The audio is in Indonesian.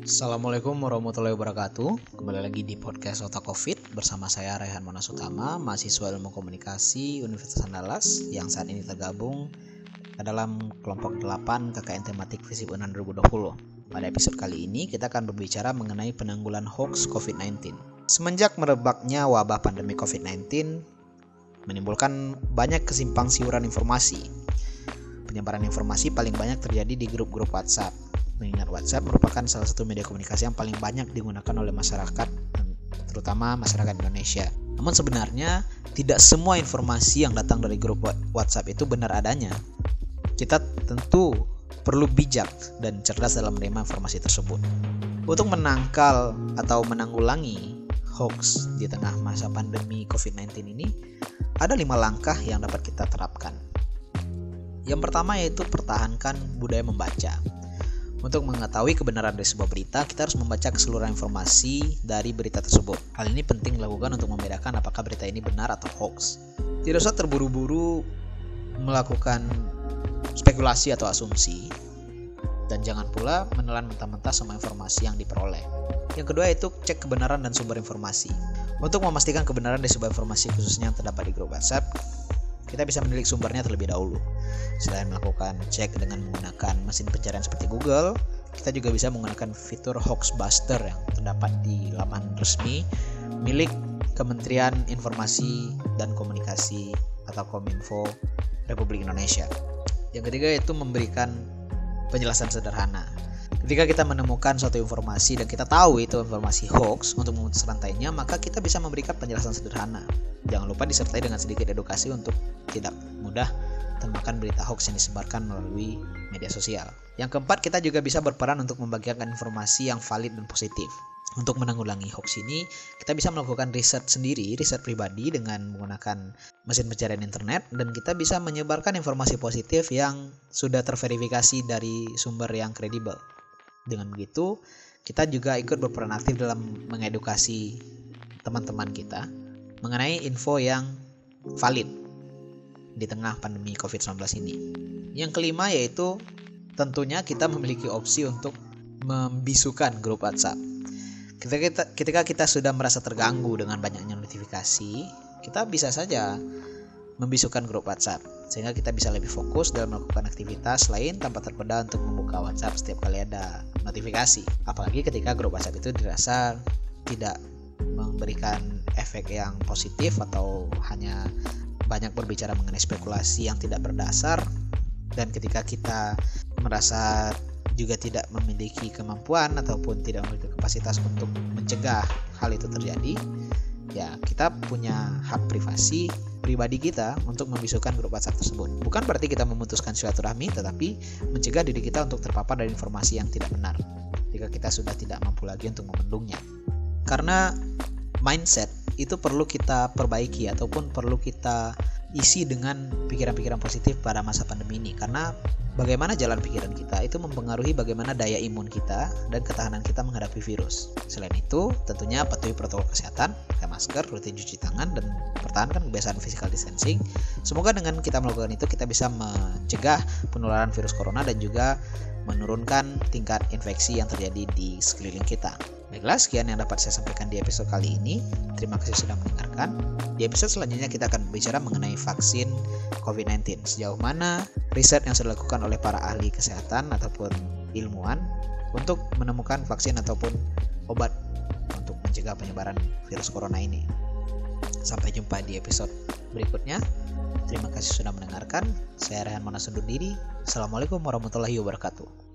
Assalamualaikum warahmatullahi wabarakatuh. Kembali lagi di podcast Otak Covid Bersama saya Rehan Monas Utama Mahasiswa ilmu komunikasi Universitas Andalas Yang saat ini tergabung dalam kelompok 8 KKN tematik Visip UNAN 2020 Pada episode kali ini kita akan berbicara mengenai penanggulan hoax COVID-19 Semenjak merebaknya wabah pandemi COVID-19 Menimbulkan banyak kesimpang siuran informasi. Penyebaran informasi paling banyak terjadi di grup-grup WhatsApp mengingat WhatsApp merupakan salah satu media komunikasi yang paling banyak digunakan oleh masyarakat, terutama masyarakat Indonesia. Namun sebenarnya tidak semua informasi yang datang dari grup WhatsApp itu benar adanya. Kita tentu perlu bijak dan cerdas dalam menerima informasi tersebut. Untuk menangkal atau menanggulangi hoax di tengah masa pandemi COVID-19 ini, ada lima langkah yang dapat kita terapkan. Yang pertama yaitu pertahankan budaya membaca. Untuk mengetahui kebenaran dari sebuah berita, kita harus membaca keseluruhan informasi dari berita tersebut. Hal ini penting dilakukan untuk membedakan apakah berita ini benar atau hoax. Tidak usah terburu-buru melakukan spekulasi atau asumsi, dan jangan pula menelan mentah-mentah semua informasi yang diperoleh. Yang kedua itu cek kebenaran dan sumber informasi. Untuk memastikan kebenaran dari sebuah informasi khususnya yang terdapat di grup WhatsApp, kita bisa menilik sumbernya terlebih dahulu. Selain melakukan cek dengan menggunakan mesin pencarian seperti Google, kita juga bisa menggunakan fitur Hoaxbuster yang terdapat di laman resmi milik Kementerian Informasi dan Komunikasi atau Kominfo Republik Indonesia. Yang ketiga yaitu memberikan penjelasan sederhana. Ketika kita menemukan suatu informasi dan kita tahu itu informasi hoax untuk memutus rantainya, maka kita bisa memberikan penjelasan sederhana. Jangan lupa disertai dengan sedikit edukasi untuk tidak mudah termakan berita hoax yang disebarkan melalui media sosial. Yang keempat, kita juga bisa berperan untuk membagikan informasi yang valid dan positif. Untuk menanggulangi hoax ini, kita bisa melakukan riset sendiri, riset pribadi dengan menggunakan mesin pencarian internet dan kita bisa menyebarkan informasi positif yang sudah terverifikasi dari sumber yang kredibel. Dengan begitu, kita juga ikut berperan aktif dalam mengedukasi teman-teman kita mengenai info yang valid di tengah pandemi COVID-19 ini. Yang kelima yaitu tentunya kita memiliki opsi untuk membisukan grup WhatsApp. Ketika kita, ketika kita sudah merasa terganggu dengan banyaknya notifikasi, kita bisa saja membisukan grup WhatsApp sehingga kita bisa lebih fokus dalam melakukan aktivitas lain tanpa terpeda untuk membuka WhatsApp setiap kali ada notifikasi. Apalagi ketika grup WhatsApp itu dirasa tidak memberikan efek yang positif atau hanya banyak berbicara mengenai spekulasi yang tidak berdasar dan ketika kita merasa juga tidak memiliki kemampuan ataupun tidak memiliki kapasitas untuk mencegah hal itu terjadi, ya kita punya hak privasi pribadi kita untuk membisukan grup WhatsApp tersebut. Bukan berarti kita memutuskan silaturahmi, tetapi mencegah diri kita untuk terpapar dari informasi yang tidak benar jika kita sudah tidak mampu lagi untuk membendungnya. Karena mindset itu perlu kita perbaiki ataupun perlu kita isi dengan pikiran-pikiran positif pada masa pandemi ini karena bagaimana jalan pikiran kita itu mempengaruhi bagaimana daya imun kita dan ketahanan kita menghadapi virus. Selain itu, tentunya patuhi protokol kesehatan, pakai masker, rutin cuci tangan, dan pertahankan kebiasaan physical distancing. Semoga dengan kita melakukan itu kita bisa mencegah penularan virus corona dan juga menurunkan tingkat infeksi yang terjadi di sekeliling kita. Baiklah, sekian yang dapat saya sampaikan di episode kali ini. Terima kasih sudah mendengarkan. Di episode selanjutnya kita akan berbicara mengenai vaksin COVID-19. Sejauh mana riset yang sudah dilakukan oleh para ahli kesehatan ataupun ilmuwan untuk menemukan vaksin ataupun obat untuk mencegah penyebaran virus corona ini. Sampai jumpa di episode berikutnya. Terima kasih sudah mendengarkan. Saya Rehan Monas undur diri. Assalamualaikum warahmatullahi wabarakatuh.